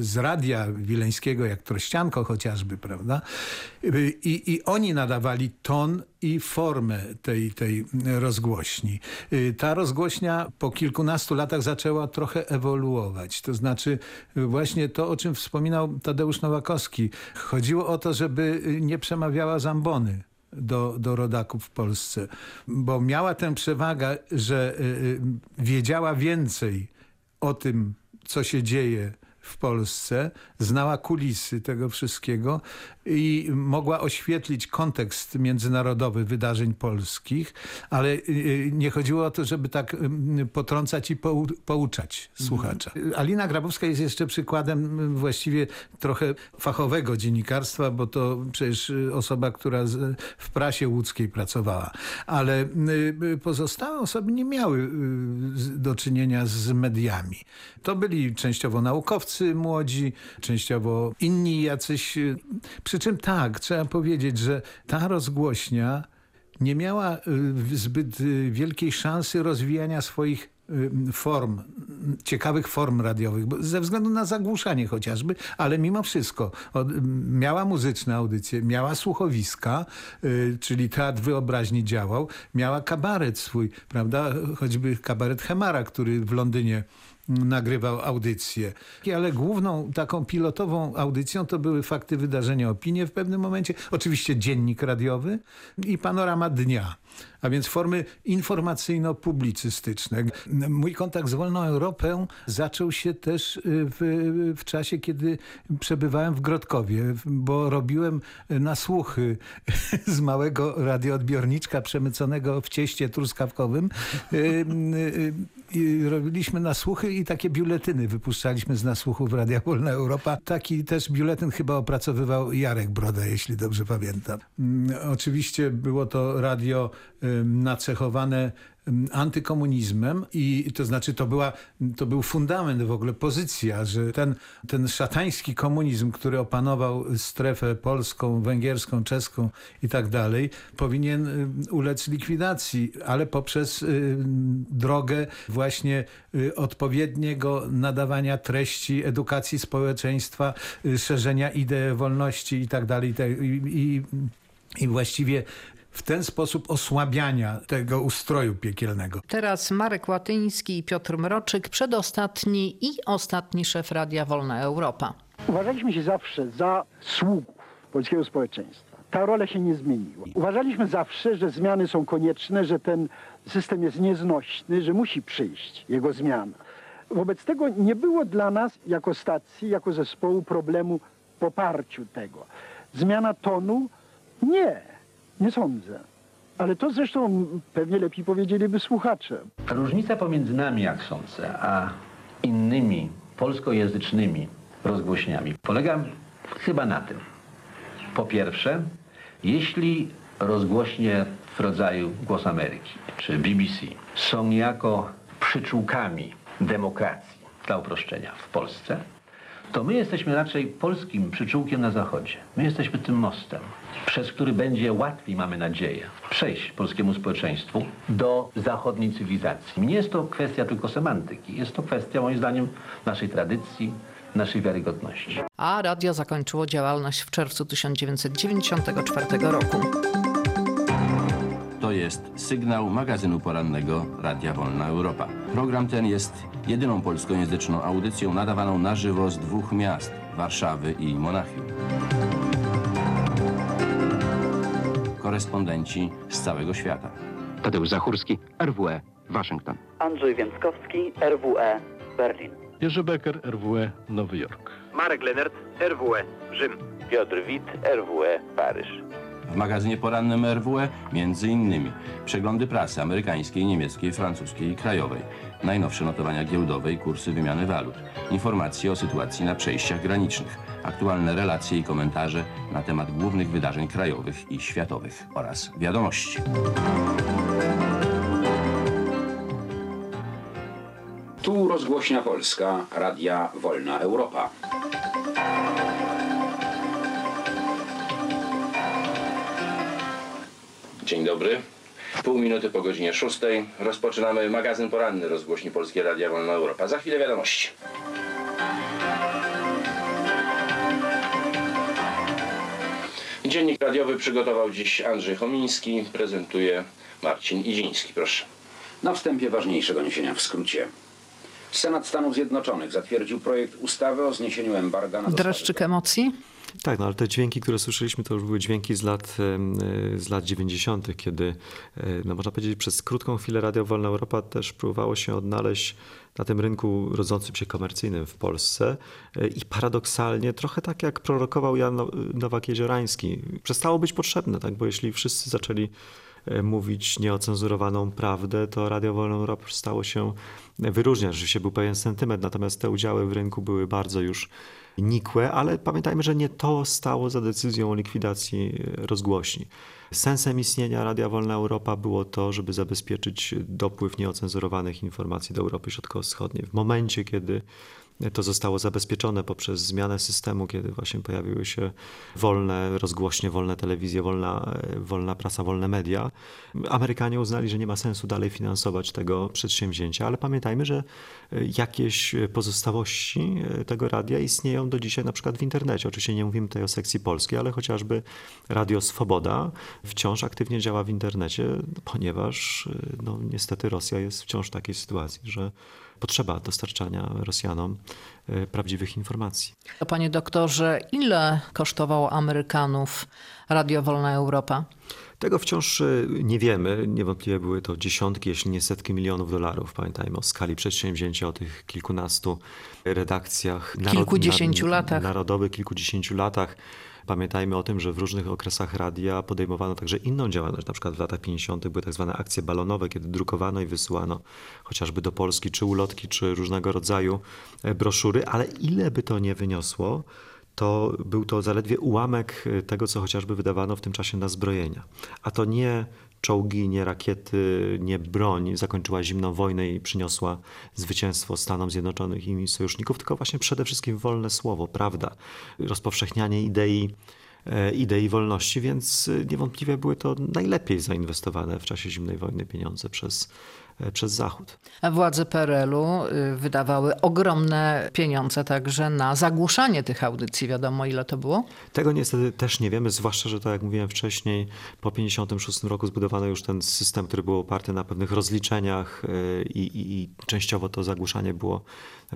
S21: z radia wileńskiego, jak Trościanko chociażby, prawda? I, i oni nadawali ton i formę tej, tej rozgłośni. Ta rozgłośnia po kilkunastu latach zaczęła trochę ewoluować. To znaczy właśnie to, o czym wspominał Tadeusz Nowakowski. Chodziło o to, żeby nie przemawiała zambony do, do rodaków w Polsce, bo miała tę przewagę, że y, wiedziała więcej o tym, co się dzieje w Polsce, znała kulisy tego wszystkiego i mogła oświetlić kontekst międzynarodowy wydarzeń polskich, ale nie chodziło o to, żeby tak potrącać i pouczać słuchacza. Alina Grabowska jest jeszcze przykładem właściwie trochę fachowego dziennikarstwa, bo to przecież osoba, która w prasie łódzkiej pracowała. Ale pozostałe osoby nie miały do czynienia z mediami. To byli częściowo naukowcy młodzi, częściowo inni jacyś przy czym tak, trzeba powiedzieć, że ta rozgłośnia nie miała zbyt wielkiej szansy rozwijania swoich y, form, ciekawych form radiowych, ze względu na zagłuszanie chociażby, ale mimo wszystko od, miała muzyczne audycje, miała słuchowiska, y, czyli teatr wyobraźni działał, miała kabaret swój, prawda, choćby kabaret Hemara, który w Londynie nagrywał audycję. Ale główną taką pilotową audycją to były fakty, wydarzenia, opinie w pewnym momencie. Oczywiście dziennik radiowy i panorama dnia a więc formy informacyjno-publicystyczne. Mój kontakt z Wolną Europą zaczął się też y, w, w czasie, kiedy przebywałem w Grodkowie, bo robiłem nasłuchy <laughs> z małego radioodbiorniczka przemyconego w cieście truskawkowym. I robiliśmy nasłuchy i takie biuletyny wypuszczaliśmy z nasłuchów Radia Wolna Europa. Taki też biuletyn chyba opracowywał Jarek Broda, jeśli dobrze pamiętam. Mm, oczywiście było to radio nacechowane antykomunizmem i to znaczy to, była, to był fundament w ogóle, pozycja, że ten, ten szatański komunizm, który opanował strefę polską, węgierską, czeską i tak dalej, powinien ulec likwidacji, ale poprzez drogę właśnie odpowiedniego nadawania treści, edukacji społeczeństwa, szerzenia idei wolności i tak dalej. I, i właściwie w ten sposób osłabiania tego ustroju piekielnego.
S3: Teraz Marek Łatyński i Piotr Mroczyk, przedostatni i ostatni szef Radia Wolna Europa.
S22: Uważaliśmy się zawsze za sługów polskiego społeczeństwa. Ta rola się nie zmieniła. Uważaliśmy zawsze, że zmiany są konieczne, że ten system jest nieznośny, że musi przyjść jego zmiana. Wobec tego nie było dla nas jako stacji, jako zespołu problemu poparciu tego. Zmiana tonu? Nie. Nie sądzę. Ale to zresztą pewnie lepiej powiedzieliby słuchacze.
S18: Różnica pomiędzy nami, jak sądzę, a innymi polskojęzycznymi rozgłośniami polega chyba na tym. Po pierwsze, jeśli rozgłośnie w rodzaju Głos Ameryki czy BBC są niejako przyczółkami demokracji, dla uproszczenia, w Polsce, to my jesteśmy raczej polskim przyczółkiem na Zachodzie. My jesteśmy tym mostem, przez który będzie łatwiej, mamy nadzieję, przejść polskiemu społeczeństwu do zachodniej cywilizacji. Nie jest to kwestia tylko semantyki, jest to kwestia moim zdaniem naszej tradycji, naszej wiarygodności.
S3: A radio zakończyło działalność w czerwcu 1994 roku.
S23: To jest sygnał magazynu porannego Radia Wolna Europa. Program ten jest jedyną polskojęzyczną audycją nadawaną na żywo z dwóch miast, Warszawy i Monachium. Korespondenci z całego świata.
S24: Tadeusz Zachórski, RWE, Waszyngton.
S25: Andrzej Więckowski, RWE, Berlin.
S26: Jerzy Becker, RWE, Nowy Jork.
S10: Marek Lenert, RWE, Rzym.
S27: Piotr Wit, RWE, Paryż.
S23: W magazynie porannym RWE innymi przeglądy prasy amerykańskiej, niemieckiej, francuskiej i krajowej, najnowsze notowania giełdowe i kursy wymiany walut, informacje o sytuacji na przejściach granicznych, aktualne relacje i komentarze na temat głównych wydarzeń krajowych i światowych oraz wiadomości.
S28: Tu rozgłośnia Polska, Radia Wolna Europa.
S23: Dzień dobry. Pół minuty po godzinie szóstej rozpoczynamy magazyn poranny rozgłośni Polskie Radia Wolna Europa. Za chwilę wiadomości. Dziennik radiowy przygotował dziś Andrzej Chomiński, prezentuje Marcin Idziński. Proszę.
S28: Na wstępie ważniejsze doniesienia w skrócie. Senat Stanów Zjednoczonych zatwierdził projekt ustawy o zniesieniu embarga na
S3: Dreszczyk emocji?
S4: Tak, no ale te dźwięki, które słyszeliśmy, to już były dźwięki z lat, z lat 90., kiedy, no można powiedzieć, przez krótką chwilę Radio Wolna Europa też próbowało się odnaleźć na tym rynku rodzącym się komercyjnym w Polsce i paradoksalnie, trochę tak jak prorokował Jan Nowak-Jeziorański, przestało być potrzebne, tak? bo jeśli wszyscy zaczęli mówić nieocenzurowaną prawdę, to Radio Wolna Europa stało się wyróżniać. Rzeczywiście był pewien sentyment, natomiast te udziały w rynku były bardzo już nikłe, ale pamiętajmy, że nie to stało za decyzją o likwidacji rozgłośni. Sensem istnienia Radia Wolna Europa było to, żeby zabezpieczyć dopływ nieocenzurowanych informacji do Europy Środkowo-Wschodniej. W momencie, kiedy to zostało zabezpieczone poprzez zmianę systemu, kiedy właśnie pojawiły się wolne rozgłośnie, wolne telewizje, wolna, wolna prasa, wolne media. Amerykanie uznali, że nie ma sensu dalej finansować tego przedsięwzięcia, ale pamiętajmy, że jakieś pozostałości tego radia istnieją do dzisiaj na przykład w internecie. Oczywiście nie mówimy tutaj o sekcji polskiej, ale chociażby Radio Swoboda wciąż aktywnie działa w internecie, ponieważ no, niestety Rosja jest wciąż w takiej sytuacji, że potrzeba dostarczania Rosjanom e, prawdziwych informacji.
S3: Panie doktorze, ile kosztowało Amerykanów Radio Wolna Europa?
S4: Tego wciąż e, nie wiemy. Niewątpliwie były to dziesiątki, jeśli nie setki milionów dolarów. Pamiętajmy o skali przedsięwzięcia, o tych kilkunastu redakcjach.
S3: Kilkudziesięciu narod, latach.
S4: Narodowych, kilkudziesięciu latach. Pamiętajmy o tym, że w różnych okresach radia podejmowano także inną działalność. Na przykład w latach 50. były tak zwane akcje balonowe, kiedy drukowano i wysyłano chociażby do Polski czy ulotki, czy różnego rodzaju e, broszury, ale ile by to nie wyniosło, to był to zaledwie ułamek e, tego, co chociażby wydawano w tym czasie na zbrojenia. A to nie czołgi, nie rakiety, nie broń. Zakończyła zimną wojnę i przyniosła zwycięstwo Stanom Zjednoczonych i sojuszników, tylko właśnie przede wszystkim wolne słowo, prawda, rozpowszechnianie idei e, idei wolności, więc niewątpliwie były to najlepiej zainwestowane w czasie zimnej wojny pieniądze przez E, przez Zachód.
S3: Władze PRL-u y, wydawały ogromne pieniądze także na zagłuszanie tych audycji. Wiadomo, ile to było?
S4: Tego niestety też nie wiemy, zwłaszcza, że tak jak mówiłem wcześniej, po 1956 roku zbudowano już ten system, który był oparty na pewnych rozliczeniach e, i, i, i częściowo to zagłuszanie było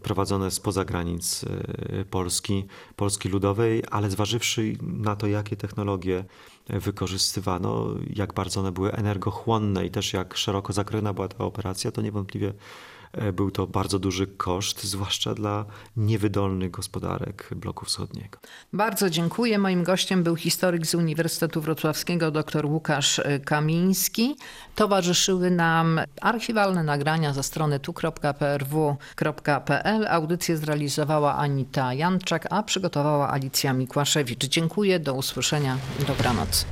S4: prowadzone spoza granic e, Polski, Polski Ludowej, ale zważywszy na to, jakie technologie wykorzystywano, jak bardzo one były energochłonne i też jak szeroko zakrojona była ta operacja, to niewątpliwie był to bardzo duży koszt, zwłaszcza dla niewydolnych gospodarek bloku wschodniego.
S3: Bardzo dziękuję. Moim gościem był historyk z Uniwersytetu Wrocławskiego dr Łukasz e, Kamiński. Towarzyszyły nam archiwalne nagrania ze strony tu.prw.pl. Audycję zrealizowała Anita Janczak, a przygotowała Alicja Mikłaszewicz. Dziękuję, do usłyszenia, dobranoc.